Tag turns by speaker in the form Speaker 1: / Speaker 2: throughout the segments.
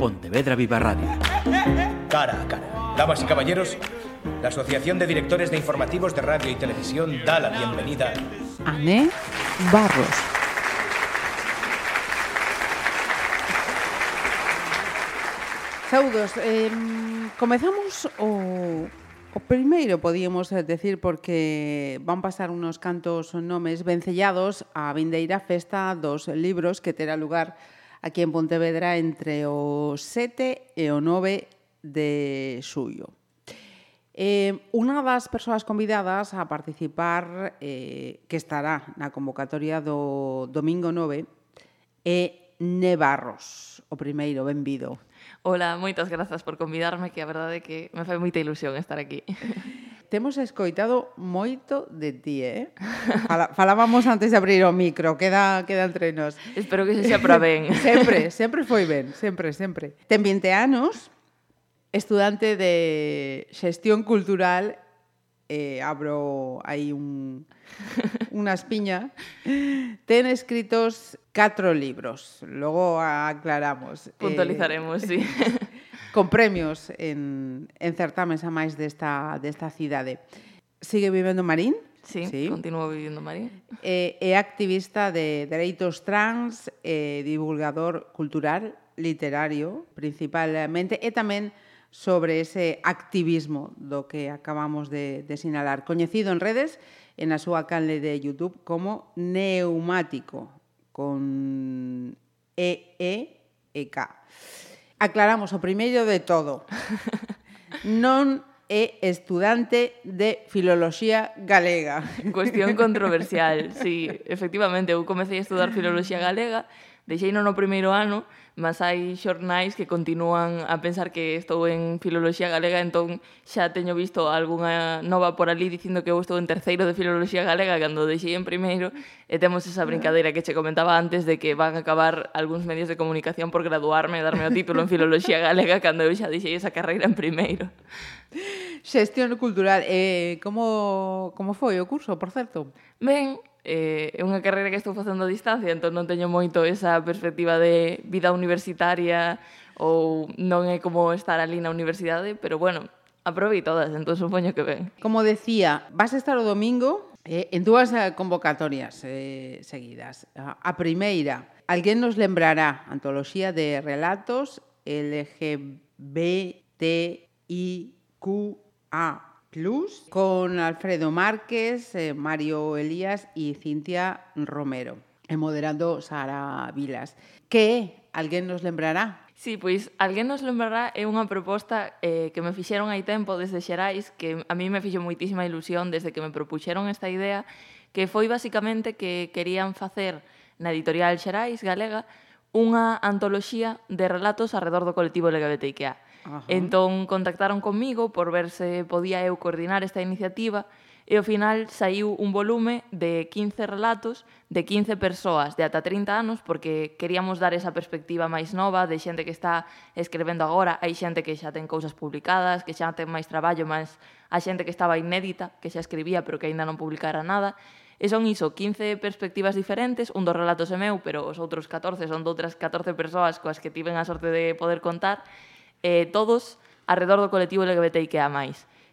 Speaker 1: Pontevedra Viva Radio.
Speaker 2: Cara a cara. Damas y caballeros, la Asociación de Directores de Informativos de Radio y Televisión da la bienvenida a
Speaker 3: Ané Barros. Saudos, eh, comezamos o, o primeiro, podíamos decir, porque van pasar unos cantos nomes vencellados á vindeira festa dos libros que terá lugar aquí en Pontevedra entre o 7 e o 9 de xullo. Eh, unha das persoas convidadas a participar eh, que estará na convocatoria do domingo 9 é Nevarros, o primeiro, benvido.
Speaker 4: Ola, moitas grazas por convidarme, que a verdade é que me fai moita ilusión estar aquí.
Speaker 3: temos escoitado moito de ti, eh? Fala, falábamos antes de abrir o micro, queda, queda entre nós.
Speaker 4: Espero que se xa para ben.
Speaker 3: sempre, sempre foi ben, sempre, sempre. Ten 20 anos, estudante de xestión cultural eh, abro aí un, unha espiña, ten escritos catro libros. Logo aclaramos.
Speaker 4: Puntualizaremos, eh, sí.
Speaker 3: con premios en, en certames a máis desta, desta cidade. Sigue vivendo Marín?
Speaker 4: Sí, sí. continuo vivindo Marín.
Speaker 3: Eh, é activista de dereitos trans, eh, divulgador cultural, literario, principalmente, e tamén sobre ese activismo do que acabamos de, de sinalar. Coñecido en redes, en a súa canle de YouTube como Neumático, con E-E-E-K aclaramos o primeiro de todo. Non é estudante de filoloxía galega.
Speaker 4: Cuestión controversial, sí, efectivamente, eu comecei a estudar filoloxía galega deixei no primeiro ano, mas hai xornais que continúan a pensar que estou en Filoloxía Galega, entón xa teño visto algunha nova por ali dicindo que eu estou en terceiro de Filoloxía Galega cando deixei en primeiro, e temos esa brincadeira que che comentaba antes de que van a acabar algúns medios de comunicación por graduarme e darme o título en Filoloxía Galega cando eu xa deixei esa carreira en primeiro.
Speaker 3: Xestión cultural, eh, como, como foi o curso, por certo?
Speaker 4: Ben, eh, é unha carreira que estou facendo a distancia, entón non teño moito esa perspectiva de vida universitaria ou non é como estar ali na universidade, pero bueno, aprobei todas, entón supoño que ben.
Speaker 3: Como decía, vas a estar o domingo eh, en dúas eh, convocatorias eh, seguidas. A primeira, alguén nos lembrará antoloxía de relatos LGBTIQA Plus con Alfredo Márquez, eh, Mario Elías y Cintia Romero, e moderando Sara Vilas. Que alguén nos lembrará?
Speaker 4: Sí, pois alguén nos lembrará é unha proposta eh, que me fixeron hai tempo desde Xerais que a mí me fixo moitísima ilusión desde que me propuxeron esta idea que foi basicamente que querían facer na editorial Xerais Galega unha antoloxía de relatos alrededor do colectivo LGBTIQA. Ajá. Entón contactaron comigo por ver se podía eu coordinar esta iniciativa e ao final saiu un volume de 15 relatos de 15 persoas de ata 30 anos porque queríamos dar esa perspectiva máis nova de xente que está escrevendo agora, hai xente que xa ten cousas publicadas, que xa ten máis traballo, máis a xente que estaba inédita, que xa escribía pero que aínda non publicara nada. E son iso, 15 perspectivas diferentes, un dos relatos é meu, pero os outros 14 son de outras 14 persoas coas que tiven a sorte de poder contar, eh, todos alrededor do colectivo LGBTIQA+.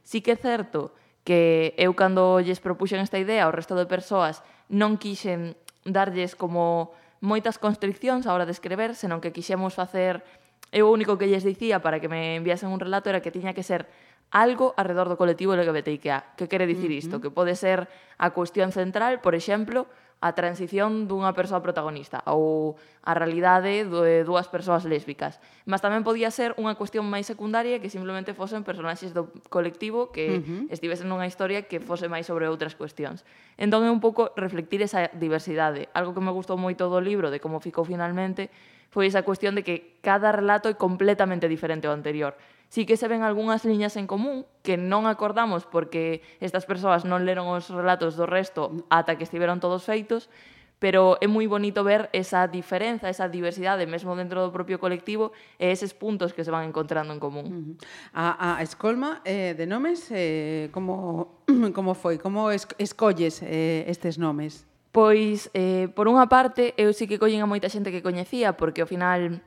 Speaker 4: Sí que é certo que eu cando lles propuxen esta idea ao resto de persoas non quixen darlles como moitas constriccións a hora de escrever, senón que quixemos facer... Eu o único que lles dicía para que me enviasen un relato era que tiña que ser algo alrededor do colectivo LGBTIQA. Que quere dicir isto? Uh -huh. Que pode ser a cuestión central, por exemplo, a transición dunha persoa protagonista ou a realidade de dúas persoas lésbicas. Mas tamén podía ser unha cuestión máis secundaria que simplemente fosen personaxes do colectivo que uh -huh. estivesen nunha historia que fose máis sobre outras cuestións. Entón é un pouco reflectir esa diversidade. Algo que me gustou moito do libro, de como ficou finalmente, foi esa cuestión de que cada relato é completamente diferente ao anterior sí que se ven algunhas liñas en común que non acordamos porque estas persoas non leron os relatos do resto ata que estiveron todos feitos, pero é moi bonito ver esa diferenza, esa diversidade mesmo dentro do propio colectivo e eses puntos que se van encontrando en común. Uh
Speaker 3: -huh. A, a escolma eh, de nomes, eh, como, como foi? Como es, escolles eh, estes nomes?
Speaker 4: Pois, eh, por unha parte, eu sí que collen a moita xente que coñecía, porque ao final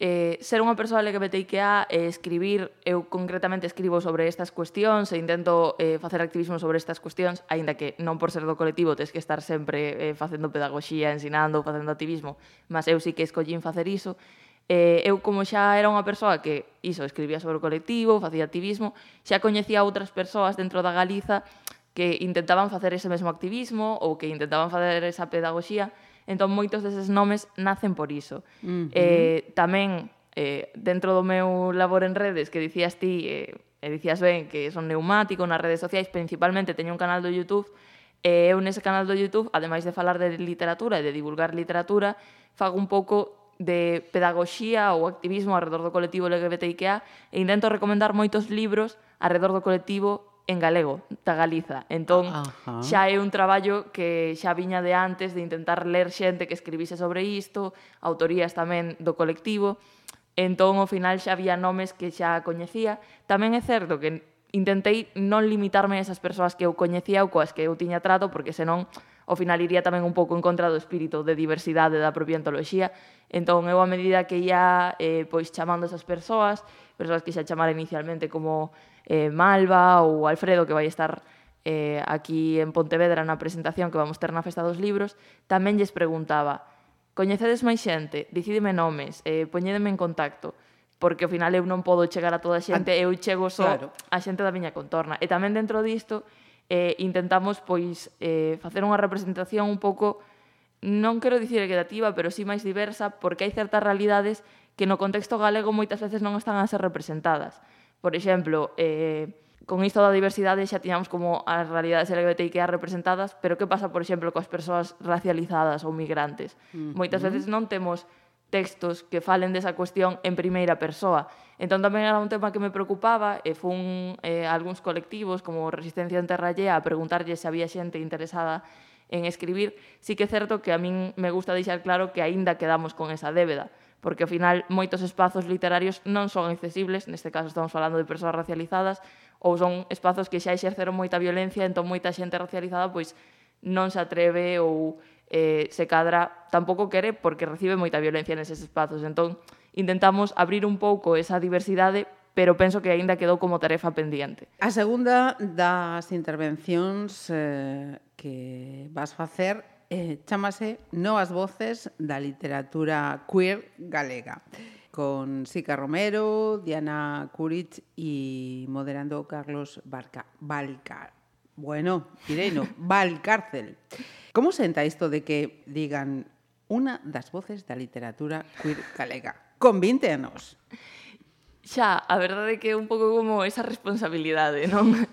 Speaker 4: eh, ser unha persoa LGBTIQA e eh, escribir, eu concretamente escribo sobre estas cuestións e intento eh, facer activismo sobre estas cuestións, aínda que non por ser do colectivo tes que estar sempre eh, facendo pedagogía, ensinando, facendo activismo, mas eu sí que escollín facer iso. Eh, eu como xa era unha persoa que iso, escribía sobre o colectivo, facía activismo, xa coñecía outras persoas dentro da Galiza que intentaban facer ese mesmo activismo ou que intentaban facer esa pedagogía, Entón, moitos deses nomes nacen por iso. Uh -huh. eh, tamén, eh, dentro do meu labor en redes, que dicías ti, eh, e dicías ben, que son neumático nas redes sociais, principalmente teño un canal do YouTube, e eu nese canal do YouTube, ademais de falar de literatura e de divulgar literatura, fago un pouco de pedagogía ou activismo alrededor do colectivo LGBTIQA e intento recomendar moitos libros alrededor do colectivo en galego, da Galiza. Entón, Ajá. xa é un traballo que xa viña de antes de intentar ler xente que escribise sobre isto, autorías tamén do colectivo. Entón, ao final xa había nomes que xa coñecía. Tamén é certo que intentei non limitarme a esas persoas que eu coñecía ou coas que eu tiña trato, porque senón ao final iría tamén un pouco en contra do espírito de diversidade da propia antoloxía. Entón, eu a medida que ia eh, pois chamando esas persoas, persoas que xa chamara inicialmente como eh, Malva ou Alfredo, que vai estar eh, aquí en Pontevedra na presentación que vamos ter na Festa dos Libros, tamén lles preguntaba, coñecedes máis xente, dicídeme nomes, eh, poñedeme en contacto, porque ao final eu non podo chegar a toda a xente, eu chego só claro. a xente da miña contorna. E tamén dentro disto, eh, intentamos pois eh, facer unha representación un pouco non quero dicir equitativa, pero sí máis diversa, porque hai certas realidades que no contexto galego moitas veces non están a ser representadas. Por exemplo, eh, con isto da diversidade xa tiñamos como as realidades LGBTIQA representadas, pero que pasa, por exemplo, coas persoas racializadas ou migrantes? Moitas veces non temos textos que falen desa cuestión en primeira persoa. Entón tamén era un tema que me preocupaba e fun eh, algúns colectivos como Resistencia en Terrallea a preguntarlle se había xente interesada en escribir. Sí que é certo que a min me gusta deixar claro que aínda quedamos con esa débeda, porque ao final moitos espazos literarios non son accesibles, neste caso estamos falando de persoas racializadas, ou son espazos que xa exerceron moita violencia, entón moita xente racializada pois non se atreve ou eh, se cadra tampouco quere porque recibe moita violencia neses espazos. Entón, intentamos abrir un pouco esa diversidade pero penso que aínda quedou como tarefa pendiente.
Speaker 3: A segunda das intervencións eh, que vas facer eh, chamase Novas voces da literatura queer galega con Sica Romero, Diana Curich e moderando Carlos Barca, Balcar. Bueno, Pireino, va al cárcel. Como senta isto de que digan unha das voces da literatura queer galega? Convíntenos.
Speaker 4: Xa, a verdade é que é un pouco como esa responsabilidade, non?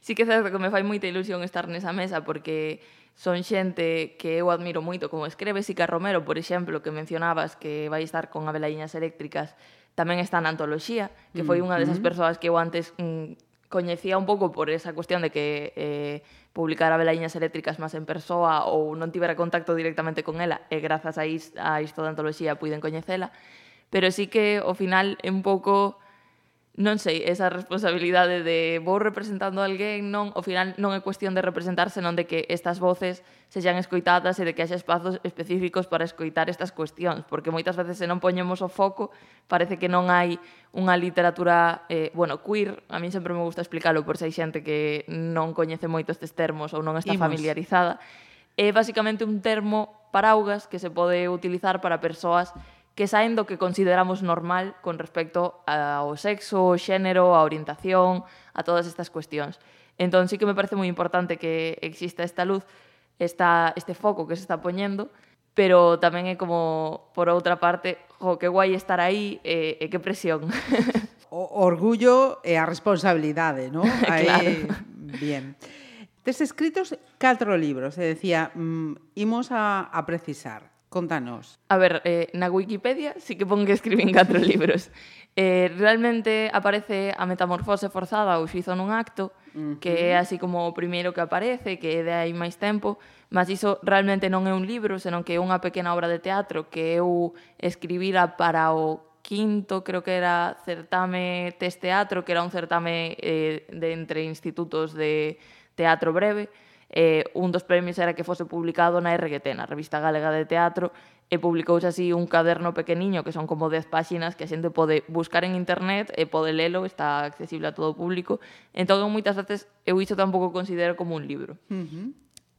Speaker 4: Sí que é certo que me fai moita ilusión estar nesa mesa porque son xente que eu admiro moito como escreve Sica Romero, por exemplo, que mencionabas que vai estar con Abelaiñas Eléctricas, tamén está na antoloxía, que foi unha desas persoas que eu antes mm, coñecía un pouco por esa cuestión de que eh, publicar velaíñas Eléctricas máis en persoa ou non tivera contacto directamente con ela e grazas a, is, a isto da antoloxía puiden coñecela pero sí que ao final é un pouco non sei, esa responsabilidade de vou representando a alguén, non, ao final non é cuestión de representar, senón de que estas voces sexan escoitadas e de que haxa espazos específicos para escoitar estas cuestións, porque moitas veces se non poñemos o foco, parece que non hai unha literatura, eh, bueno, queer, a min sempre me gusta explicarlo por se hai xente que non coñece moito estes termos ou non está Imos. familiarizada. É basicamente un termo paraugas que se pode utilizar para persoas que saen do que consideramos normal con respecto ao sexo, ao xénero, a orientación, a todas estas cuestións. Entón, sí que me parece moi importante que exista esta luz, esta, este foco que se está poñendo, pero tamén é como, por outra parte, jo, que guai estar aí e, e que presión.
Speaker 3: o orgullo e a responsabilidade, non?
Speaker 4: Aí, claro.
Speaker 3: Bien. Tes escritos catro libros, e decía, mm, imos a, a precisar. Contanos.
Speaker 4: A ver, eh, na Wikipedia sí que pon que escribín catro libros. Eh, realmente aparece a metamorfose forzada ou xuizo nun acto, uh -huh. que é así como o primeiro que aparece, que é de aí máis tempo, mas iso realmente non é un libro, senón que é unha pequena obra de teatro que eu escribira para o quinto, creo que era certame test teatro, que era un certame eh, de entre institutos de teatro breve, Eh, un dos premios era que fose publicado na RGT, na Revista Galega de Teatro, e publicouse así un caderno pequeniño que son como 10 páxinas que a xente pode buscar en internet e pode lelo, está accesible a todo o público. Entón, moitas veces, eu iso tampouco considero como un libro.
Speaker 3: Uh -huh.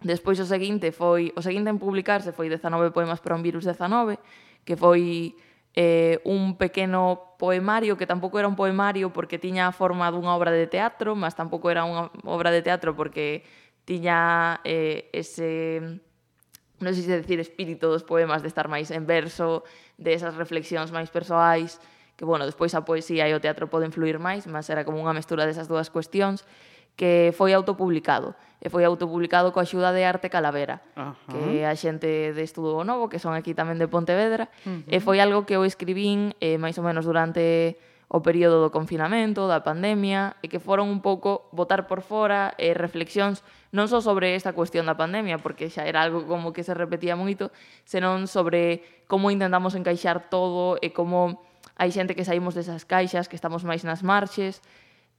Speaker 4: Despois o seguinte foi, o seguinte en publicarse foi 19 poemas para un virus 19, que foi eh, un pequeno poemario que tampouco era un poemario porque tiña a forma dunha obra de teatro, mas tampouco era unha obra de teatro porque tiña eh, ese non sei se decir espírito dos poemas de estar máis en verso, de esas reflexións máis persoais, que, bueno, despois a poesía e o teatro poden fluir máis, mas era como unha mestura desas dúas cuestións, que foi autopublicado. E foi autopublicado coa axuda de Arte Calavera,
Speaker 3: Ajá.
Speaker 4: que é a xente de Estudo Novo, que son aquí tamén de Pontevedra.
Speaker 3: Uh -huh.
Speaker 4: E foi algo que eu escribín eh, máis ou menos durante o período do confinamento, da pandemia, e que foron un pouco botar por fora eh, reflexións non só sobre esta cuestión da pandemia, porque xa era algo como que se repetía moito, senón sobre como intentamos encaixar todo e como hai xente que saímos desas caixas, que estamos máis nas marches.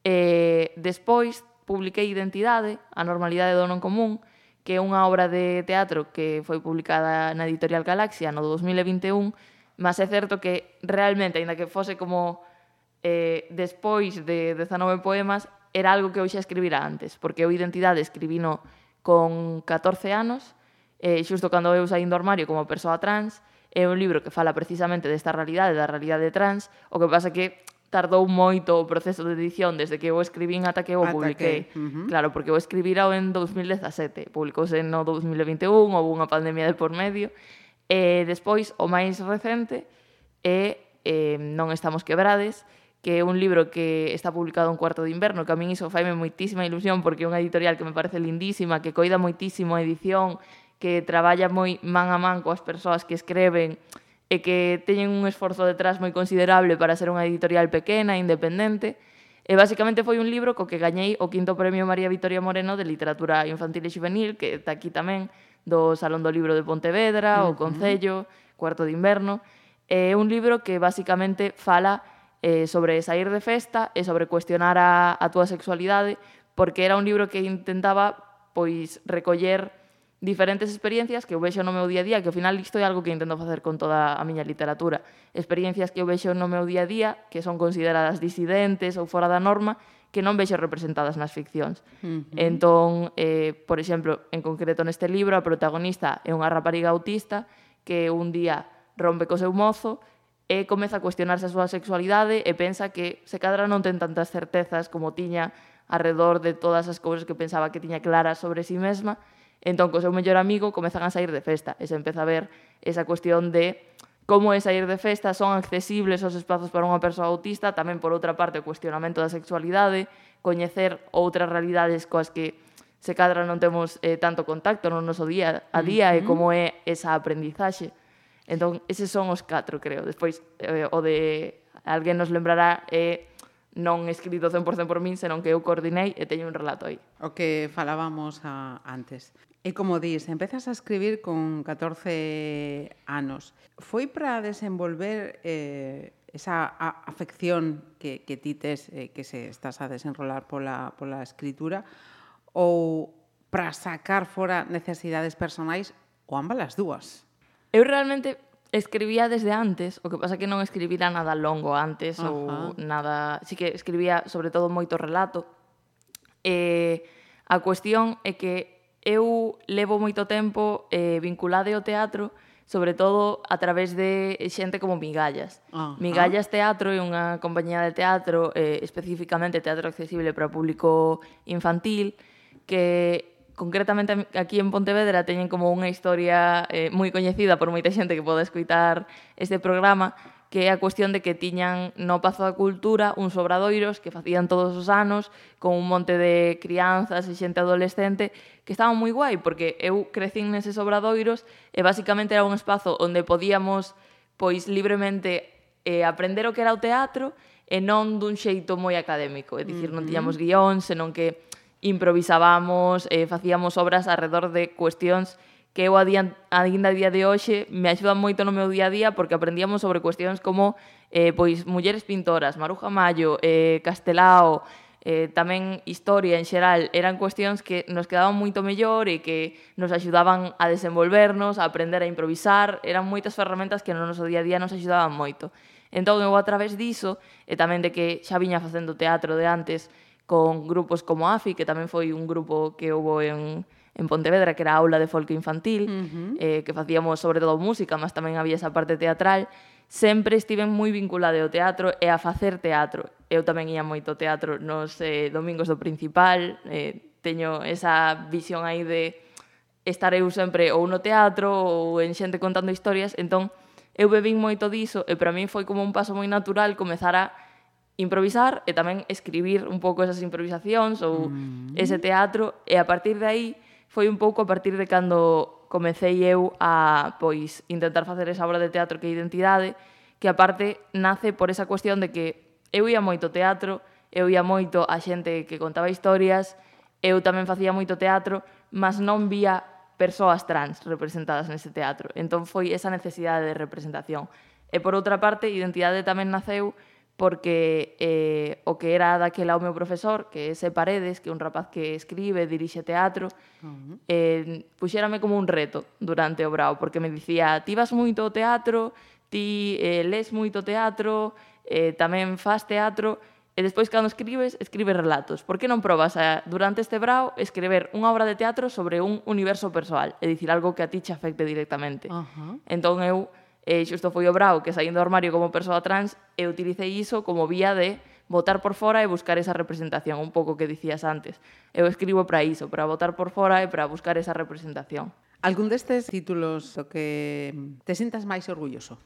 Speaker 4: E despois publiquei Identidade, a normalidade do non común, que é unha obra de teatro que foi publicada na editorial Galaxia no 2021, mas é certo que realmente, aínda que fose como eh, despois de 19 poemas, era algo que eu xa escribira antes, porque eu identidade escribino con 14 anos, eh, xusto cando eu saín do armario como persoa trans, é un libro que fala precisamente desta realidade, da realidade trans, o que pasa que tardou moito o proceso de edición desde que eu escribín ata que eu
Speaker 3: ata
Speaker 4: publiquei.
Speaker 3: Que, uh -huh.
Speaker 4: Claro, porque eu escribira en 2017, publicouse no 2021, houve unha pandemia de por medio. E despois, o máis recente é eh, Non estamos quebrades, que é un libro que está publicado en Cuarto de Inverno, que a min iso faime moitísima ilusión porque é unha editorial que me parece lindísima, que coida moitísimo a edición, que traballa moi man a man coas persoas que escreven e que teñen un esforzo detrás moi considerable para ser unha editorial pequena, independente. E basicamente foi un libro co que gañei o quinto premio María Victoria Moreno de literatura infantil e juvenil, que está aquí tamén do Salón do Libro de Pontevedra, uh -huh. o Concello, Cuarto de Inverno. É un libro que basicamente fala eh, sobre sair de festa e sobre cuestionar a, a túa sexualidade, porque era un libro que intentaba pois recoller diferentes experiencias que eu vexo no meu día a día, que ao final isto é algo que intento facer con toda a miña literatura. Experiencias que eu vexo no meu día a día, que son consideradas disidentes ou fora da norma, que non vexo representadas nas ficcións.
Speaker 3: Uh -huh.
Speaker 4: Entón, eh, por exemplo, en concreto neste libro, a protagonista é unha rapariga autista que un día rompe co seu mozo e comeza a cuestionarse a súa sexualidade e pensa que se cadra non ten tantas certezas como tiña alrededor de todas as cousas que pensaba que tiña claras sobre si sí mesma. Entón, co seu mellor amigo, comezan a sair de festa e se empeza a ver esa cuestión de como é sair de festa, son accesibles os espazos para unha persoa autista, tamén por outra parte o cuestionamento da sexualidade, coñecer outras realidades coas que se cadra non temos eh, tanto contacto no noso día a día uh -huh. e como é esa aprendizaxe. Entón, eses son os catro, creo. Despois, eh, o de alguén nos lembrará é eh, non escrito 100% por min, senón que eu coordinei e teño un relato aí.
Speaker 3: O que falábamos a, antes. E como dis, empezas a escribir con 14 anos. Foi para desenvolver eh, esa a, afección que, que ti tes, eh, que se estás a desenrolar pola, pola escritura, ou para sacar fora necesidades personais, ou ambas as dúas?
Speaker 4: Eu realmente escribía desde antes, o que pasa que non escribira nada longo antes
Speaker 3: Ajá.
Speaker 4: ou nada, si que escribía sobre todo moito relato. E a cuestión é que eu levo moito tempo eh, vinculada ao teatro, sobre todo a través de xente como Migallas.
Speaker 3: Ah,
Speaker 4: Migallas. Teatro é unha compañía de teatro, eh, especificamente teatro accesible para público infantil, que concretamente aquí en Pontevedra teñen como unha historia eh, moi coñecida por moita xente que pode escuitar este programa que é a cuestión de que tiñan no Pazo da Cultura uns obradoiros que facían todos os anos con un monte de crianzas e xente adolescente que estaban moi guai, porque eu crecín neses obradoiros e basicamente era un espazo onde podíamos pois libremente eh, aprender o que era o teatro e non dun xeito moi académico, é dicir, non tiñamos guións, senón que improvisábamos, eh, facíamos obras alrededor de cuestións que eu a día, a día de hoxe me axudan moito no meu día a día porque aprendíamos sobre cuestións como eh, pois mulleres pintoras, Maruja Mayo, eh, Castelao, eh, tamén historia en xeral, eran cuestións que nos quedaban moito mellor e que nos axudaban a desenvolvernos, a aprender a improvisar, eran moitas ferramentas que no noso día a día nos axudaban moito. Entón, eu a través diso, e tamén de que xa viña facendo teatro de antes, con grupos como AFI, que tamén foi un grupo que houve en, en Pontevedra, que era aula de folk infantil, uh -huh. eh, que facíamos sobre todo música, mas tamén había esa parte teatral, sempre estiven moi vinculada ao teatro e a facer teatro. Eu tamén ia moito ao teatro nos eh, domingos do principal, eh, teño esa visión aí de estar eu sempre ou no teatro ou en xente contando historias, entón eu bebín moito diso e para min foi como un paso moi natural comezar a improvisar e tamén escribir un pouco esas improvisacións ou mm. ese teatro e a partir de aí foi un pouco a partir de cando comecei eu a pois intentar facer esa obra de teatro que é identidade que aparte nace por esa cuestión de que eu ia moito teatro, eu ia moito a xente que contaba historias, eu tamén facía moito teatro, mas non vía persoas trans representadas nese teatro. Entón foi esa necesidade de representación. E por outra parte, identidade tamén naceu porque eh, o que era daquela o meu profesor, que é ese Paredes, que é un rapaz que escribe, dirixe teatro, uh -huh. eh, puxérame como un reto durante o brao, porque me dicía, ti vas moito ao teatro, ti eh, les moito teatro, eh, tamén faz teatro, e despois cando escribes, escribes relatos. Por que non probas a, durante este brao escrever unha obra de teatro sobre un universo persoal, é dicir, algo que a ti te afecte directamente? Uh -huh. Entón eu eh, xusto foi o Brau que saindo do armario como persoa trans e utilicei iso como vía de votar por fora e buscar esa representación, un pouco que dicías antes. Eu escribo para iso, para votar por fora e para buscar esa representación.
Speaker 3: Algún destes títulos o que te sintas máis orgulloso?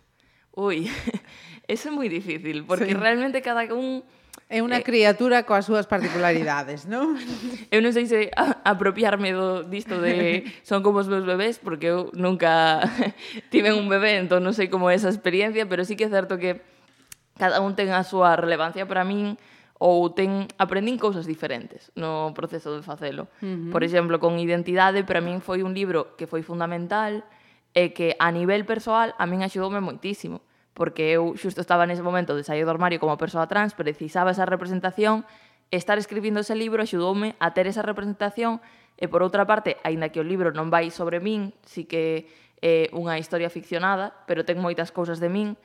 Speaker 4: Ui, eso é moi difícil, porque sí. realmente cada un...
Speaker 3: Algún É unha eh, criatura coas súas particularidades, non?
Speaker 4: Eu non sei se apropiarme do disto de son como os meus bebés porque eu nunca tive un bebé, entón non sei como é esa experiencia, pero sí que é certo que cada un ten a súa relevancia para min ou ten aprendín cousas diferentes no proceso de facelo. Uh -huh. Por exemplo, con identidade para min foi un libro que foi fundamental e que a nivel persoal a min axudoume moitísimo porque eu xusto estaba nese momento de sair do armario como persoa trans, precisaba esa representación, estar escribindo ese libro axudoume a ter esa representación e por outra parte, aínda que o libro non vai sobre min, si que é unha historia ficcionada, pero ten moitas cousas de min,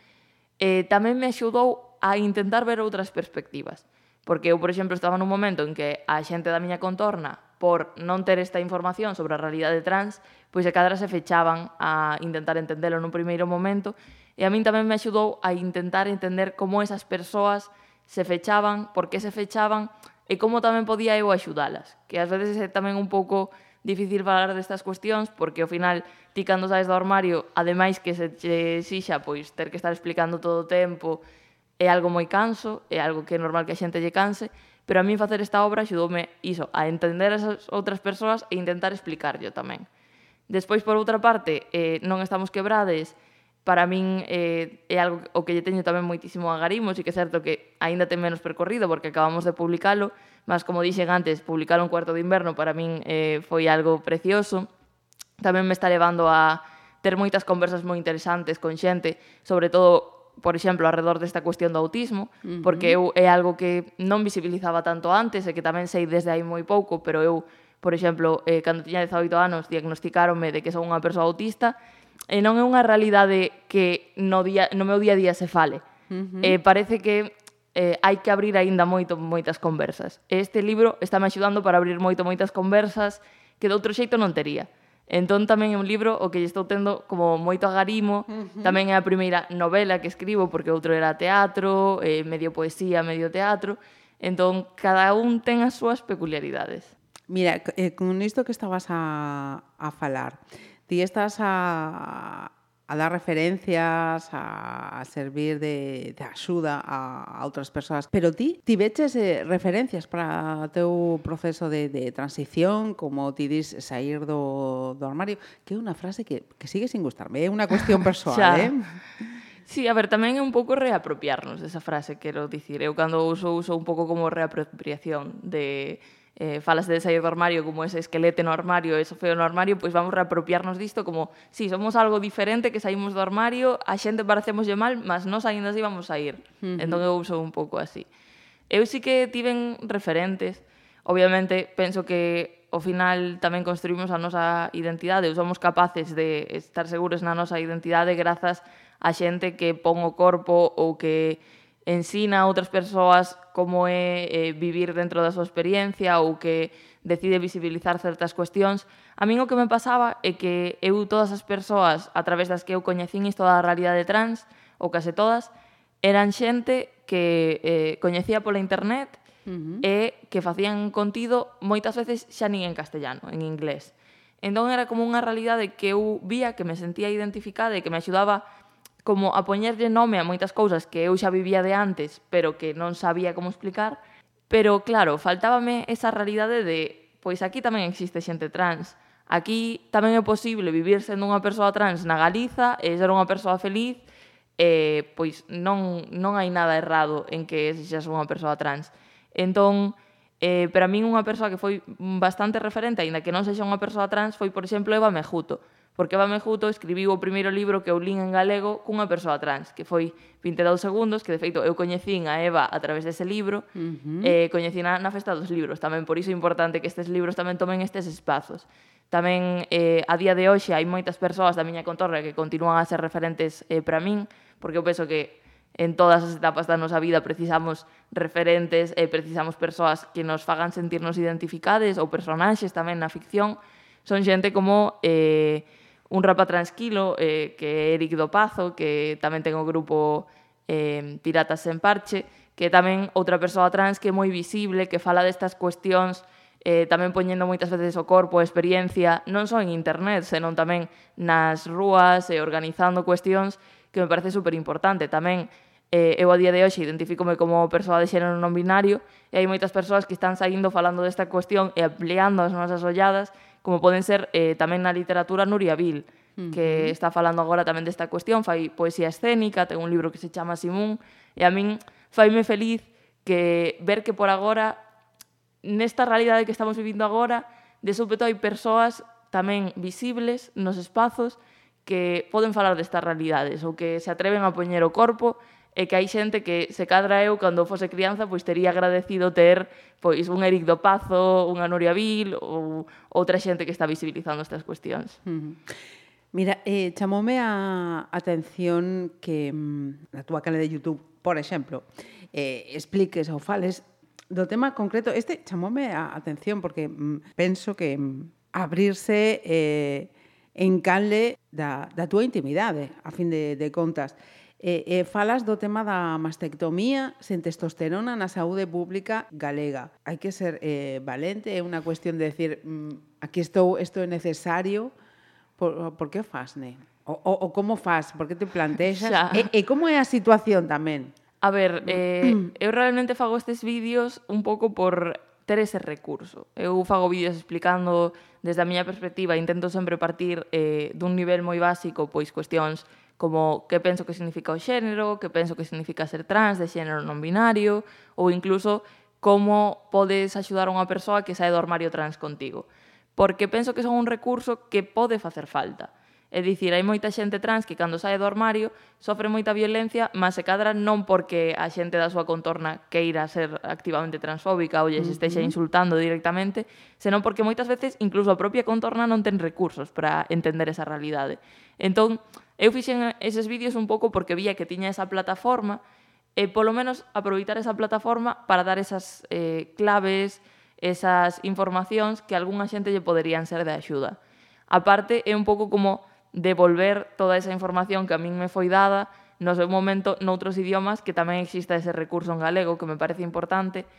Speaker 4: eh, tamén me axudou a intentar ver outras perspectivas. Porque eu, por exemplo, estaba nun momento en que a xente da miña contorna, por non ter esta información sobre a realidade trans, pois a cadra se fechaban a intentar entendelo nun primeiro momento, E a min tamén me axudou a intentar entender como esas persoas se fechaban, por que se fechaban e como tamén podía eu axudalas. Que ás veces é tamén un pouco difícil falar destas cuestións porque ao final ti cando saes do armario, ademais que se che xixa pois ter que estar explicando todo o tempo é algo moi canso, é algo que é normal que a xente lle canse, pero a min facer esta obra axudoume iso, a entender esas outras persoas e intentar explicarllo tamén. Despois, por outra parte, eh, non estamos quebrades, para min eh, é algo o que lle teño tamén moitísimo a Garimos e que é certo que aínda ten menos percorrido porque acabamos de publicalo, mas como dixen antes, publicar un cuarto de inverno para min eh, foi algo precioso. Tamén me está levando a ter moitas conversas moi interesantes con xente, sobre todo, por exemplo, alrededor desta cuestión do autismo, uh -huh. porque eu é algo que non visibilizaba tanto antes e que tamén sei desde aí moi pouco, pero eu, por exemplo, eh, cando tiña 18 anos diagnosticaronme de que son unha persoa autista, e non é unha realidade que no, día, no meu día a día se fale. Uh -huh. eh, parece que eh, hai que abrir aínda moito moitas conversas. Este libro está me axudando para abrir moito moitas conversas que de outro xeito non tería. Entón tamén é un libro o que lle estou tendo como moito agarimo, uh -huh. tamén é a primeira novela que escribo porque outro era teatro, eh, medio poesía, medio teatro, entón cada un ten as súas peculiaridades.
Speaker 3: Mira, eh, con isto que estabas a, a falar, ti estás a, a dar referencias, a, a servir de, de axuda a, a outras persoas. Pero ti, ti veches eh, referencias para o teu proceso de, de transición, como ti dis sair do, do armario, que é unha frase que, que sigue sin gustarme, é unha cuestión persoal, eh?
Speaker 4: Sí, a ver, tamén é un pouco reapropiarnos desa frase, quero dicir. Eu cando uso, uso un pouco como reapropiación de eh, falas de sair do armario como ese esquelete no armario, ese feo no armario, pois vamos reapropiarnos disto como, si, sí, somos algo diferente que saímos do armario, a xente parecemoslle mal, mas nós aínda así vamos a ir. Uh -huh. Entón eu uso un pouco así. Eu sí que tiven referentes, obviamente penso que ao final tamén construímos a nosa identidade, ou somos capaces de estar seguros na nosa identidade grazas a xente que pon o corpo ou que ensina a outras persoas como é eh, vivir dentro da súa experiencia ou que decide visibilizar certas cuestións. A min o que me pasaba é que eu todas as persoas a través das que eu coñecín isto da realidade trans, ou case todas, eran xente que eh, coñecía pola internet uh -huh. e que facían contido moitas veces xa nin en castellano, en inglés. Entón era como unha realidade que eu vía, que me sentía identificada e que me axudaba como a poñerlle nome a moitas cousas que eu xa vivía de antes, pero que non sabía como explicar, pero claro, faltábame esa realidade de pois aquí tamén existe xente trans, aquí tamén é posible vivir sendo unha persoa trans na Galiza e ser unha persoa feliz, eh, pois non, non hai nada errado en que sexas unha persoa trans. Entón, eh, para min unha persoa que foi bastante referente, aínda que non sexa unha persoa trans, foi, por exemplo, Eva Mejuto, porque Bame Juto escribiu o primeiro libro que eu lín en galego cunha persoa trans, que foi 22 segundos, que de feito eu coñecín a Eva a través dese libro, uh -huh. eh, coñecín na festa dos libros, tamén por iso é importante que estes libros tamén tomen estes espazos. Tamén eh, a día de hoxe hai moitas persoas da miña contorna que continúan a ser referentes eh, para min, porque eu penso que en todas as etapas da nosa vida precisamos referentes e eh, precisamos persoas que nos fagan sentirnos identificades ou personaxes tamén na ficción. Son xente como eh, un rapa tranquilo eh, que é Eric Dopazo, que tamén ten o grupo eh, Piratas en Parche, que tamén outra persoa trans que é moi visible, que fala destas cuestións eh, tamén poñendo moitas veces o corpo, a experiencia, non só en internet, senón tamén nas rúas e eh, organizando cuestións que me parece super importante. Tamén eh, eu a día de hoxe identifícome como persoa de xénero non binario e hai moitas persoas que están saindo falando desta cuestión e ampliando as nosas olladas como poden ser eh, tamén na literatura Nuria Vil, uh -huh. que está falando agora tamén desta cuestión, fai poesía escénica, ten un libro que se chama Simún, e a min faime feliz que ver que por agora nesta realidade que estamos vivindo agora, de súpeto hai persoas tamén visibles nos espazos que poden falar destas realidades ou que se atreven a poñer o corpo e que hai xente que se cadra eu cando fose crianza pois tería agradecido ter pois un Eric do Pazo, unha Nuria Vil ou outra xente que está visibilizando estas cuestións.
Speaker 3: Uh -huh. Mira, eh, chamoume a atención que mm, na túa canal de YouTube, por exemplo, eh, expliques ou fales do tema concreto. Este chamoume a atención porque mm, penso que mm, abrirse eh, en canle da, da túa intimidade, a fin de, de contas. E, e falas do tema da mastectomía sen testosterona na saúde pública galega. Hai que ser eh, valente, é unha cuestión de decir mm, aquí estou, isto é necesario, por, por que faz, ne? O, o, o como faz, por que te plantexas? E, e como é a situación tamén?
Speaker 4: A ver, eh, eu realmente fago estes vídeos un pouco por ter ese recurso. Eu fago vídeos explicando desde a miña perspectiva, intento sempre partir eh, dun nivel moi básico, pois cuestións como que penso que significa o xénero, que penso que significa ser trans, de xénero non binario, ou incluso como podes axudar a unha persoa que sae do armario trans contigo. Porque penso que son un recurso que pode facer falta. É dicir, hai moita xente trans que cando sae do armario sofre moita violencia, mas se cadra non porque a xente da súa contorna queira ser activamente transfóbica ou lles estexa insultando directamente, senón porque moitas veces incluso a propia contorna non ten recursos para entender esa realidade. Entón, eu fixen eses vídeos un pouco porque vía que tiña esa plataforma e polo menos aproveitar esa plataforma para dar esas eh, claves, esas informacións que algunha xente lle poderían ser de axuda. A parte, é un pouco como devolver toda esa información que a min me foi dada no seu momento noutros idiomas que tamén exista ese recurso en galego que me parece importante.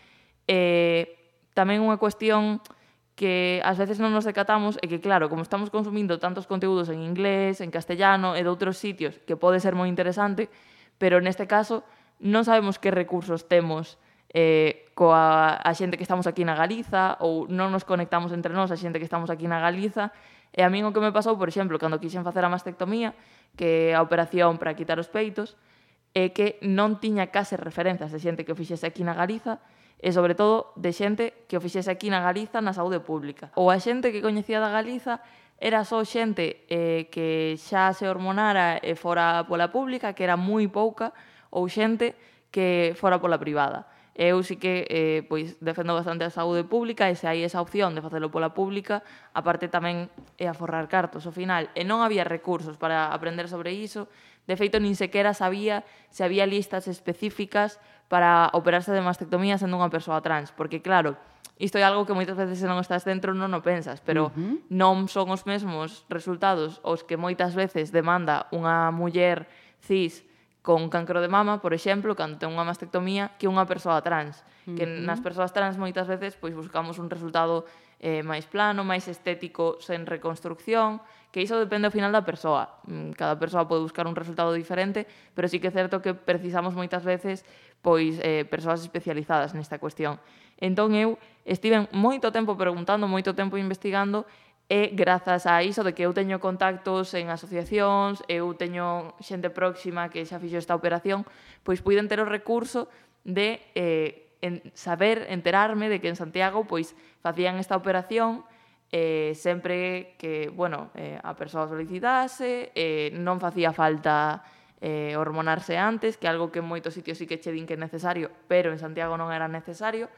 Speaker 4: Eh, tamén unha cuestión que ás veces non nos decatamos é que claro, como estamos consumindo tantos conteúdos en inglés, en castellano e de outros sitios que pode ser moi interesante pero neste caso non sabemos que recursos temos eh, coa a xente que estamos aquí na Galiza ou non nos conectamos entre nós a xente que estamos aquí na Galiza. E a min o que me pasou, por exemplo, cando quixen facer a mastectomía que é a operación para quitar os peitos é que non tiña case referencias de xente que o fixese aquí na Galiza e sobre todo de xente que o fixese aquí na Galiza na saúde pública. Ou a xente que coñecía da Galiza era só xente eh, que xa se hormonara e fora pola pública que era moi pouca ou xente que fora pola privada. Eu sí que eh, pois, defendo bastante a saúde pública e se hai esa opción de facelo pola pública, aparte tamén é aforrar cartos ao final. E non había recursos para aprender sobre iso. De feito, nin sequera sabía se había listas específicas para operarse de mastectomía sendo unha persoa trans. Porque, claro, isto é algo que moitas veces se non estás dentro non o pensas, pero uh -huh. non son os mesmos resultados os que moitas veces demanda unha muller cis con cancro de mama, por exemplo, cando ten unha mastectomía, que unha persoa trans. Uh -huh. Que nas persoas trans moitas veces pois buscamos un resultado eh, máis plano, máis estético, sen reconstrucción, que iso depende ao final da persoa. Mm, cada persoa pode buscar un resultado diferente, pero sí que é certo que precisamos moitas veces pois eh, persoas especializadas nesta cuestión. Entón eu estive moito tempo preguntando, moito tempo investigando e grazas a iso de que eu teño contactos en asociacións, eu teño xente próxima que xa fixo esta operación, pois puiden ter o recurso de eh, en saber, enterarme de que en Santiago pois facían esta operación eh, sempre que, bueno, eh, a persoa solicitase, eh, non facía falta eh, hormonarse antes, que algo que en moitos sitios sí que che din que é necesario, pero en Santiago non era necesario,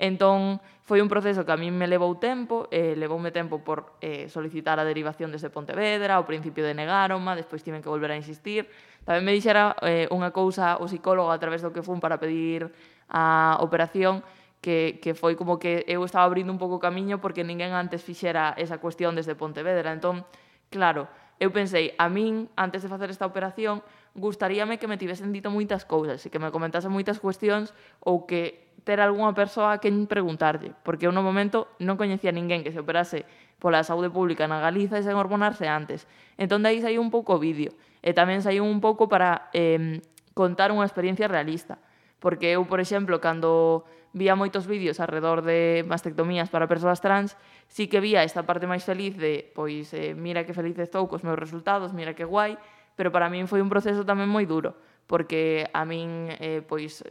Speaker 4: Entón, foi un proceso que a min me levou tempo, eh, levoume tempo por eh, solicitar a derivación desde Pontevedra, ao principio denegaronma, despois tiven que volver a insistir. Tamén me dixera eh, unha cousa o psicólogo a través do que fun para pedir a operación, que, que foi como que eu estaba abrindo un pouco o camiño porque ninguén antes fixera esa cuestión desde Pontevedra. Entón, claro, eu pensei, a min, antes de facer esta operación, gustaríame que me tivesen dito moitas cousas e que me comentasen moitas cuestións ou que ter algunha persoa a quen preguntarlle, porque eu no momento non coñecía ninguén que se operase pola saúde pública na Galiza e sen hormonarse antes. Entón, dai saiu un pouco o vídeo, e tamén saiu un pouco para eh, contar unha experiencia realista. Porque eu, por exemplo, cando vía moitos vídeos alrededor de mastectomías para persoas trans, sí que vía esta parte máis feliz de, pois, eh, mira que feliz estou cos meus resultados, mira que guai, pero para min foi un proceso tamén moi duro, porque a min, eh, pois,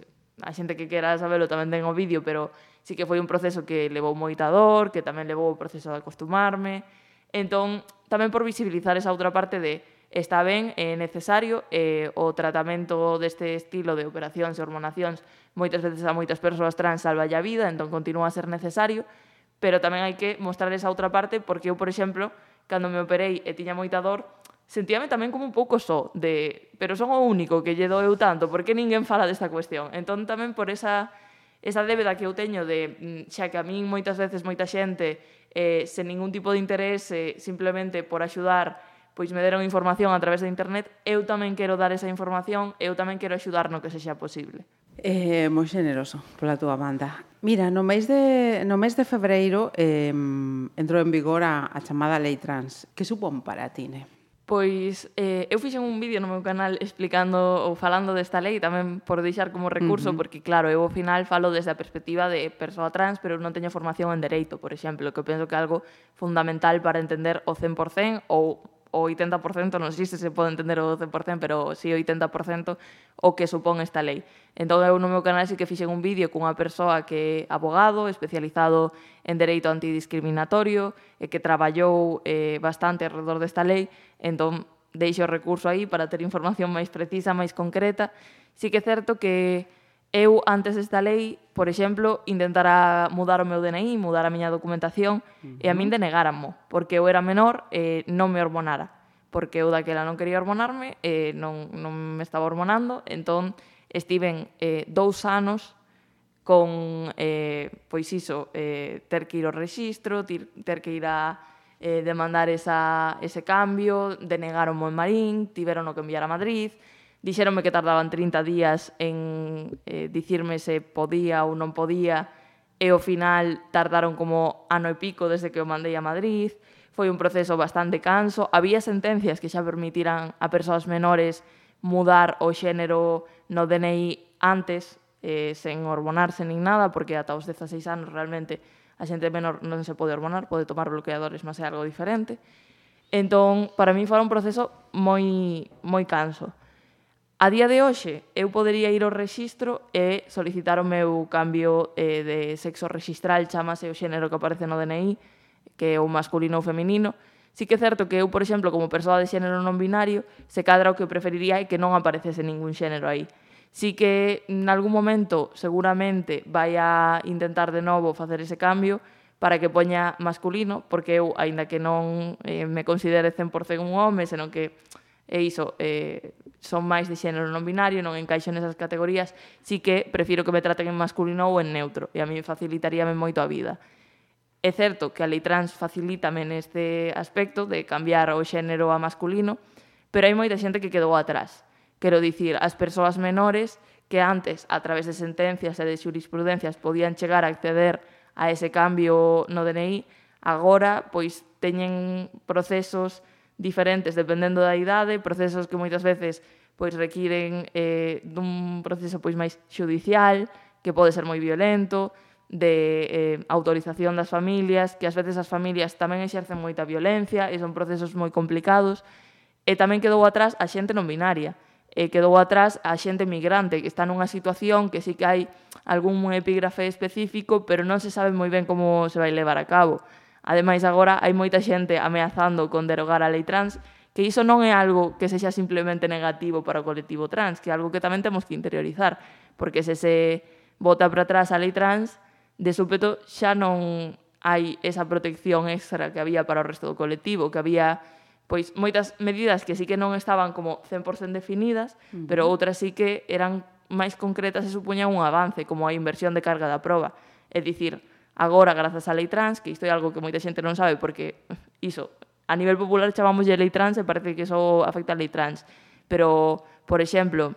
Speaker 4: a xente que quera sabelo tamén ten o vídeo, pero sí que foi un proceso que levou moita dor, que tamén levou o proceso de acostumarme, entón, tamén por visibilizar esa outra parte de está ben, é necesario, eh, o tratamento deste estilo de operacións e hormonacións moitas veces a moitas persoas trans salva a vida, entón continúa a ser necesario, pero tamén hai que mostrar esa outra parte porque eu, por exemplo, cando me operei e tiña moita dor, sentíame tamén como un pouco só de, pero son o único que lle doeu eu tanto, porque ninguén fala desta cuestión. Entón tamén por esa esa débeda que eu teño de mm, xa que a min moitas veces moita xente eh, sen ningún tipo de interese, simplemente por axudar, pois me deron información a través de internet, eu tamén quero dar esa información, eu tamén quero axudar no que sexa posible.
Speaker 3: Eh, moi xeneroso pola túa banda. Mira, no mes de, no mes de febreiro eh, entrou en vigor a, a chamada Lei Trans. Que supón para ti, ne?
Speaker 4: Pois eh, eu fixen un vídeo no meu canal explicando ou falando desta lei tamén por deixar como recurso, uh -huh. porque claro, eu ao final falo desde a perspectiva de persoa trans, pero non teño formación en dereito, por exemplo, que eu penso que é algo fundamental para entender o 100% ou o 80%, non sei se se pode entender o 12%, pero si sí, 80% o que supón esta lei. Entón eu no meu canal sí que fixen un vídeo cunha persoa que é abogado, especializado en dereito antidiscriminatorio, e que traballou eh, bastante alrededor desta lei, entón deixo o recurso aí para ter información máis precisa, máis concreta. Sí que é certo que Eu, antes desta lei, por exemplo, intentara mudar o meu DNI, mudar a miña documentación, uh -huh. e a min denegáramo, porque eu era menor e non me hormonara. Porque eu daquela non quería hormonarme, e non, non me estaba hormonando, entón estiven eh, dous anos con, eh, pois iso, eh, ter que ir ao registro, ter, ter que ir a eh, demandar esa, ese cambio, denegaron o en Marín, tiveron o que enviar a Madrid, Dixéronme que tardaban 30 días en eh, dicirme se podía ou non podía, e ao final tardaron como ano e pico desde que o mandei a Madrid. Foi un proceso bastante canso. Había sentencias que xa permitiran a persoas menores mudar o xénero no DNI antes, eh, sen hormonarse nin nada, porque ata os 16 anos realmente a xente menor non se pode hormonar, pode tomar bloqueadores, mas é algo diferente. Entón, para mí foi un proceso moi moi canso. A día de hoxe, eu podería ir ao rexistro e solicitar o meu cambio eh, de sexo registral, chamase o xénero que aparece no DNI, que é o masculino ou feminino. Sí que é certo que eu, por exemplo, como persoa de xénero non binario, se cadra o que preferiría é que non aparecese ningún xénero aí. Sí que en algún momento seguramente vai a intentar de novo facer ese cambio para que poña masculino, porque eu, aínda que non eh, me considere 100% un home, senón que e iso eh, son máis de xénero non binario, non encaixo nesas categorías, sí que prefiro que me traten en masculino ou en neutro, e a mí facilitaríame moito a vida. É certo que a lei trans facilítame neste aspecto de cambiar o xénero a masculino, pero hai moita xente que quedou atrás. Quero dicir, as persoas menores que antes, a través de sentencias e de jurisprudencias, podían chegar a acceder a ese cambio no DNI, agora pois teñen procesos diferentes dependendo da idade, procesos que moitas veces pois requiren eh, dun proceso pois máis judicial, que pode ser moi violento, de eh, autorización das familias, que ás veces as familias tamén exercen moita violencia e son procesos moi complicados. E tamén quedou atrás a xente non binaria, e quedou atrás a xente migrante, que está nunha situación que sí que hai algún epígrafe específico, pero non se sabe moi ben como se vai levar a cabo. Ademais, agora hai moita xente ameazando con derogar a lei trans, que iso non é algo que sexa simplemente negativo para o colectivo trans, que é algo que tamén temos que interiorizar, porque se se bota para atrás a lei trans, de súpeto xa non hai esa protección extra que había para o resto do colectivo, que había pois moitas medidas que sí que non estaban como 100% definidas, uh -huh. pero outras sí que eran máis concretas e supuñan un avance, como a inversión de carga da proba. É dicir, Agora, grazas á lei trans, que isto é algo que moita xente non sabe, porque iso, a nivel popular chamamos de lei trans e parece que só afecta a lei trans. Pero, por exemplo,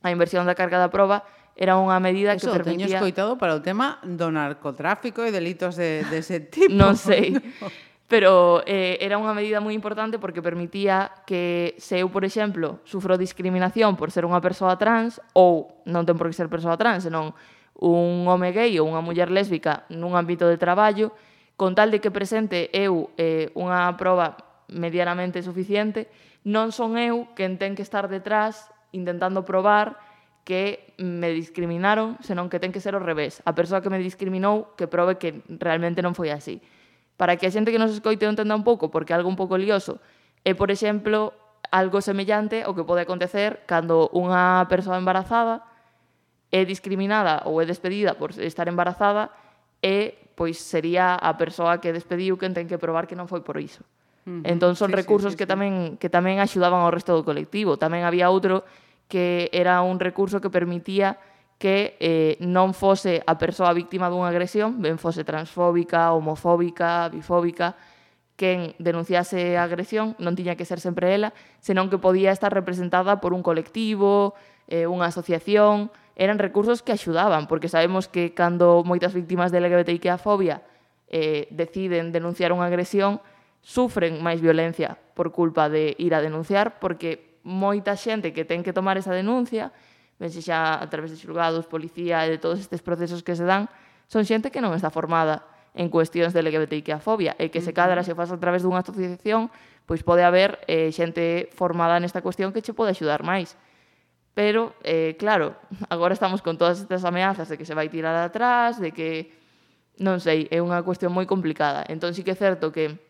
Speaker 4: a inversión da carga da proba era unha medida
Speaker 3: Eso,
Speaker 4: que permitía...
Speaker 3: Eso, teño escoitado para o tema do narcotráfico e delitos de, de ese tipo.
Speaker 4: non sei. No. Pero eh, era unha medida moi importante porque permitía que se eu, por exemplo, sufro discriminación por ser unha persoa trans ou non ten por que ser persoa trans, senón un home gay ou unha muller lésbica nun ámbito de traballo, con tal de que presente eu eh, unha proba medianamente suficiente, non son eu quen ten que estar detrás intentando probar que me discriminaron, senón que ten que ser ao revés. A persoa que me discriminou que prove que realmente non foi así. Para que a xente que nos escoite o entenda un pouco, porque algo un pouco lioso, é, por exemplo, algo semellante ao que pode acontecer cando unha persoa embarazada é discriminada ou é despedida por estar embarazada e pois sería a persoa que despediu quen ten que probar que non foi por iso. Uh -huh. Entón son sí, recursos sí, sí, que tamén que tamén axudaban ao resto do colectivo. Tamén había outro que era un recurso que permitía que eh, non fose a persoa víctima dunha agresión, ben fose transfóbica, homofóbica, bifóbica, quen denunciase a agresión non tiña que ser sempre ela, senón que podía estar representada por un colectivo, eh, unha asociación, eran recursos que axudaban, porque sabemos que cando moitas víctimas de LGBTIQ-fobia eh, deciden denunciar unha agresión, sufren máis violencia por culpa de ir a denunciar, porque moita xente que ten que tomar esa denuncia, ben se xa a través de xulgados, policía e de todos estes procesos que se dan, son xente que non está formada en cuestións de LGBTIQ a fobia, e que se cadra se faz a través dunha asociación, pois pode haber eh, xente formada nesta cuestión que che pode axudar máis. Pero, eh, claro, agora estamos con todas estas ameazas de que se vai tirar atrás, de que, non sei, é unha cuestión moi complicada. Entón sí que é certo que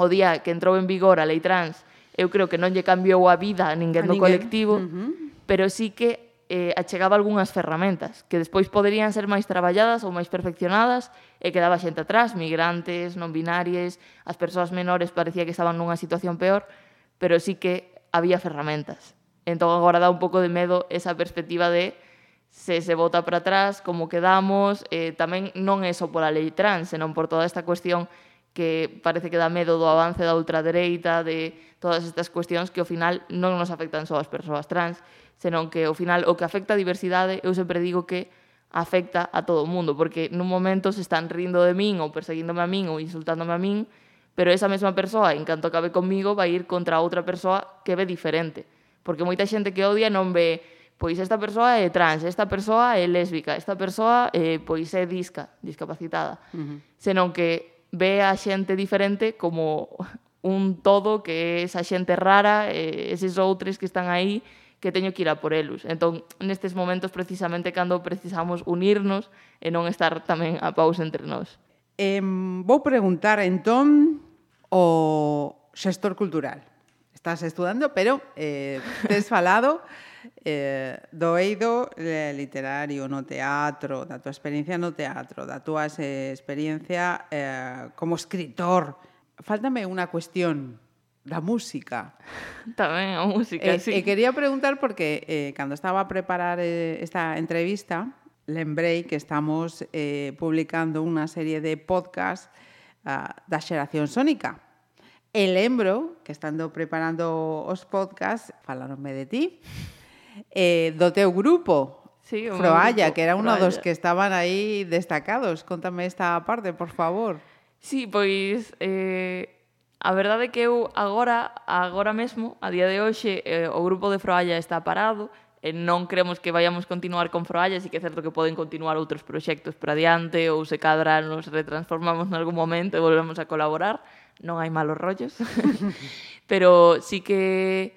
Speaker 4: o día que entrou en vigor a lei trans, eu creo que non lle cambiou a vida a ninguén a ninguén. colectivo, uh -huh. pero sí que eh, achegaba algunhas ferramentas que despois poderían ser máis traballadas ou máis perfeccionadas e quedaba xente atrás, migrantes, non binarias, as persoas menores parecía que estaban nunha situación peor, pero sí que había ferramentas. Entón agora dá un pouco de medo esa perspectiva de se se vota para atrás, como quedamos, eh, tamén non é só pola lei trans, senón por toda esta cuestión que parece que dá medo do avance da ultradereita, de todas estas cuestións que ao final non nos afectan só as persoas trans, senón que ao final o que afecta a diversidade, eu sempre digo que afecta a todo o mundo, porque nun momento se están rindo de min ou perseguíndome a min ou insultándome a min, pero esa mesma persoa, en canto acabe comigo, vai ir contra outra persoa que ve diferente. Porque moita xente que odia non ve pois esta persoa é trans, esta persoa é lésbica, esta persoa eh, pois é disca, discapacitada. Uh -huh. Senón que ve a xente diferente como un todo que é esa xente rara, eh, eses outros que están aí que teño que ir a por elos. Entón, nestes momentos precisamente cando precisamos unirnos e non estar tamén a paus entre nós.
Speaker 3: Eh, vou preguntar entón o xestor cultural estás estudando, pero eh, tes falado eh, do eido eh, literario no teatro, da túa experiencia no teatro, da túa experiencia eh, como escritor. Fáltame unha cuestión da música.
Speaker 4: Tamén a música,
Speaker 3: eh,
Speaker 4: sí.
Speaker 3: E eh, quería preguntar porque eh, cando estaba a preparar eh, esta entrevista, lembrei que estamos eh, publicando unha serie de podcast uh, da xeración sónica E lembro que estando preparando os podcast, falaronme de ti, eh, do teu grupo,
Speaker 4: Sí,
Speaker 3: Froalla, que era uno dos que estaban aí destacados. Contame esta parte, por favor.
Speaker 4: Sí, pois eh, a verdade é que eu agora, agora mesmo, a día de hoxe, eh, o grupo de Froalla está parado, e non creemos que vayamos continuar con Froalla, así que é certo que poden continuar outros proxectos para adiante, ou se cadra nos retransformamos en algún momento e volvemos a colaborar, non hai malos rollos, pero sí que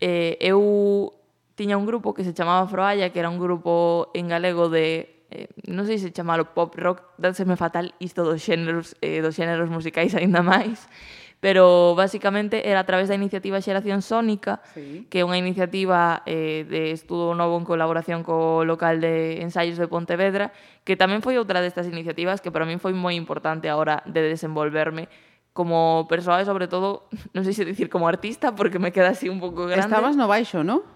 Speaker 4: eh, eu tiña un grupo que se chamaba Froalla, que era un grupo en galego de eh, non sei se chamalo pop rock, dánseme fatal isto dos xéneros, eh, dos xéneros musicais aínda máis, pero basicamente era a través da iniciativa Xeración Sónica,
Speaker 3: sí.
Speaker 4: que é unha iniciativa eh, de estudo novo en colaboración co local de ensaios de Pontevedra, que tamén foi outra destas iniciativas que para min foi moi importante a hora de desenvolverme como persoa e sobre todo, non sei se dicir como artista porque me queda así un pouco grande.
Speaker 3: Estabas no baixo, ¿no?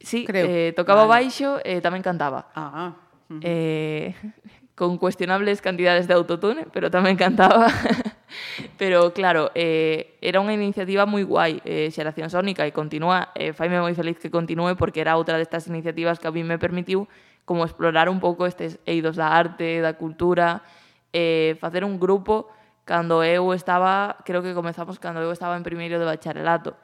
Speaker 4: Sí,
Speaker 3: Creo.
Speaker 4: Eh, tocaba
Speaker 3: vale.
Speaker 4: baixo e eh, tamén cantaba.
Speaker 3: Ah, ah. Uh -huh.
Speaker 4: eh, con cuestionables cantidades de autotune, pero tamén cantaba. pero claro, eh, era unha iniciativa moi guai, eh, Xeración Sónica, e continúa, eh, faime moi feliz que continúe porque era outra destas iniciativas que a mí me permitiu como explorar un pouco estes eidos da arte, da cultura, eh, facer un grupo cando eu estaba, creo que comezamos cando eu estaba en primeiro de bacharelato.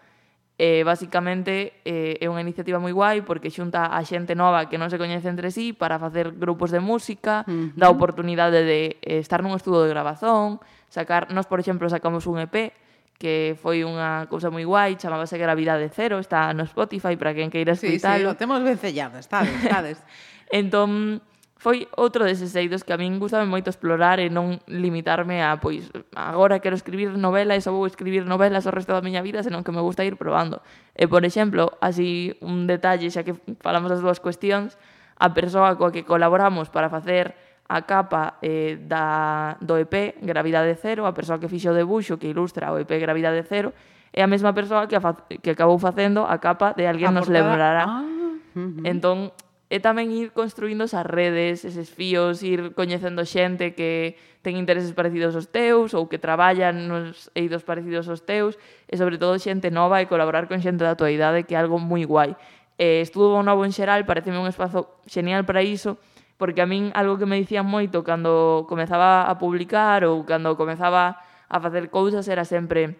Speaker 4: Eh, basicamente eh, é unha iniciativa moi guai porque xunta a xente nova que non se coñece entre sí para facer grupos de música,
Speaker 3: uh -huh.
Speaker 4: dá oportunidade de eh, estar nun estudo de grabazón, sacar, nós por exemplo sacamos un EP que foi unha cousa moi guai, chamábase Gravidade Cero, está no Spotify para quen queira
Speaker 3: escutar. Sí,
Speaker 4: sí,
Speaker 3: lo temos vencellado, estades, estades.
Speaker 4: entón, Foi outro deses eidos que a min gustame moito explorar e non limitarme a, pois, agora quero escribir novelas, só vou escribir novelas o resto da miña vida, senón que me gusta ir probando. E, por exemplo, así un detalle, xa que falamos das dúas cuestións, a persoa coa que colaboramos para facer a capa eh, da, do EP Gravidade Cero, a persoa que fixo o debuxo que ilustra o EP Gravidade Cero, é a mesma persoa que, a que acabou facendo a capa de Alguén
Speaker 3: a
Speaker 4: nos
Speaker 3: portada.
Speaker 4: lembrará.
Speaker 3: Ah.
Speaker 4: Entón, e tamén ir construindo esas redes, eses fíos, ir coñecendo xente que ten intereses parecidos aos teus ou que traballan nos eidos parecidos aos teus e sobre todo xente nova e colaborar con xente da tua idade que é algo moi guai. Eh, estudo novo en xeral, pareceme un espazo xenial para iso, porque a min algo que me dicían moito cando comezaba a publicar ou cando comezaba a facer cousas era sempre,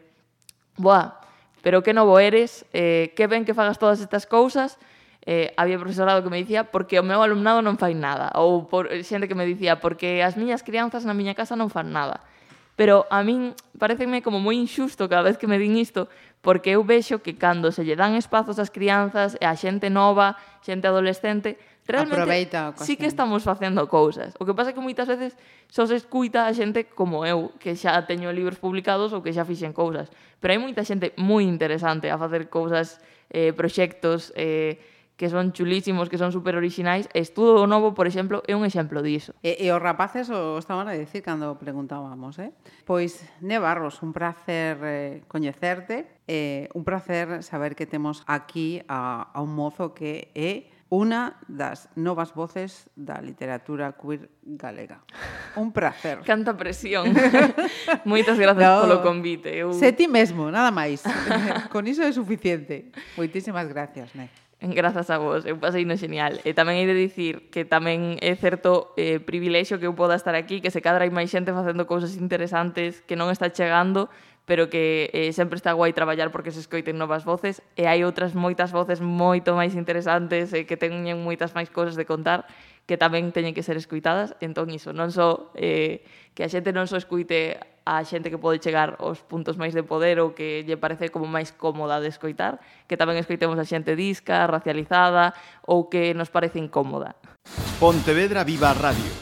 Speaker 4: boa, pero que novo eres, eh, que ben que fagas todas estas cousas, eh, había profesorado que me dicía porque o meu alumnado non fai nada ou por, xente que me dicía porque as miñas crianzas na miña casa non fan nada pero a min pareceme como moi inxusto cada vez que me din isto porque eu vexo que cando se lle dan espazos ás crianzas e a xente nova, xente adolescente, realmente
Speaker 3: Aproveita
Speaker 4: sí que estamos facendo cousas. O que pasa é que moitas veces só se escuita a xente como eu, que xa teño libros publicados ou que xa fixen cousas. Pero hai moita xente moi interesante a facer cousas, eh, proxectos, eh, que son chulísimos, que son super orixinais. Estudo Novo, por exemplo, é un exemplo diso.
Speaker 3: E, e os rapaces o estaban a dicir cando preguntábamos, eh? Pois, Nevarros, un placer eh, coñecerte, eh, un placer saber que temos aquí a, a un mozo que é unha das novas voces da literatura queer galega. Un placer.
Speaker 4: Canta presión. Moitas grazas
Speaker 3: no,
Speaker 4: polo convite. Eu...
Speaker 3: Se ti mesmo, nada máis. Con iso é suficiente. Moitísimas gracias, Nek.
Speaker 4: Grazas a vos, eu pasei no genial. E tamén hai de dicir que tamén é certo eh, privilexio que eu poda estar aquí, que se cadra hai máis xente facendo cousas interesantes que non está chegando, pero que eh, sempre está guai traballar porque se escoiten novas voces e hai outras moitas voces moito máis interesantes e eh, que teñen moitas máis cousas de contar que tamén teñen que ser escuitadas. Entón, iso, non só so, eh, que a xente non só so escuite a xente que pode chegar aos puntos máis de poder ou que lle parece como máis cómoda de escoitar, que tamén escoitemos a xente disca, racializada ou que nos parece incómoda.
Speaker 1: Pontevedra Viva Radio.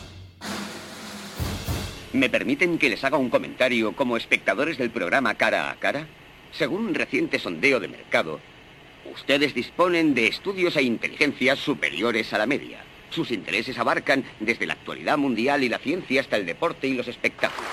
Speaker 5: ¿Me permiten que les haga un comentario como espectadores del programa Cara a Cara? Según un reciente sondeo de mercado, ustedes disponen de estudios e inteligencias superiores a la media. Sus intereses abarcan desde la actualidad mundial y la ciencia hasta el deporte y los espectáculos.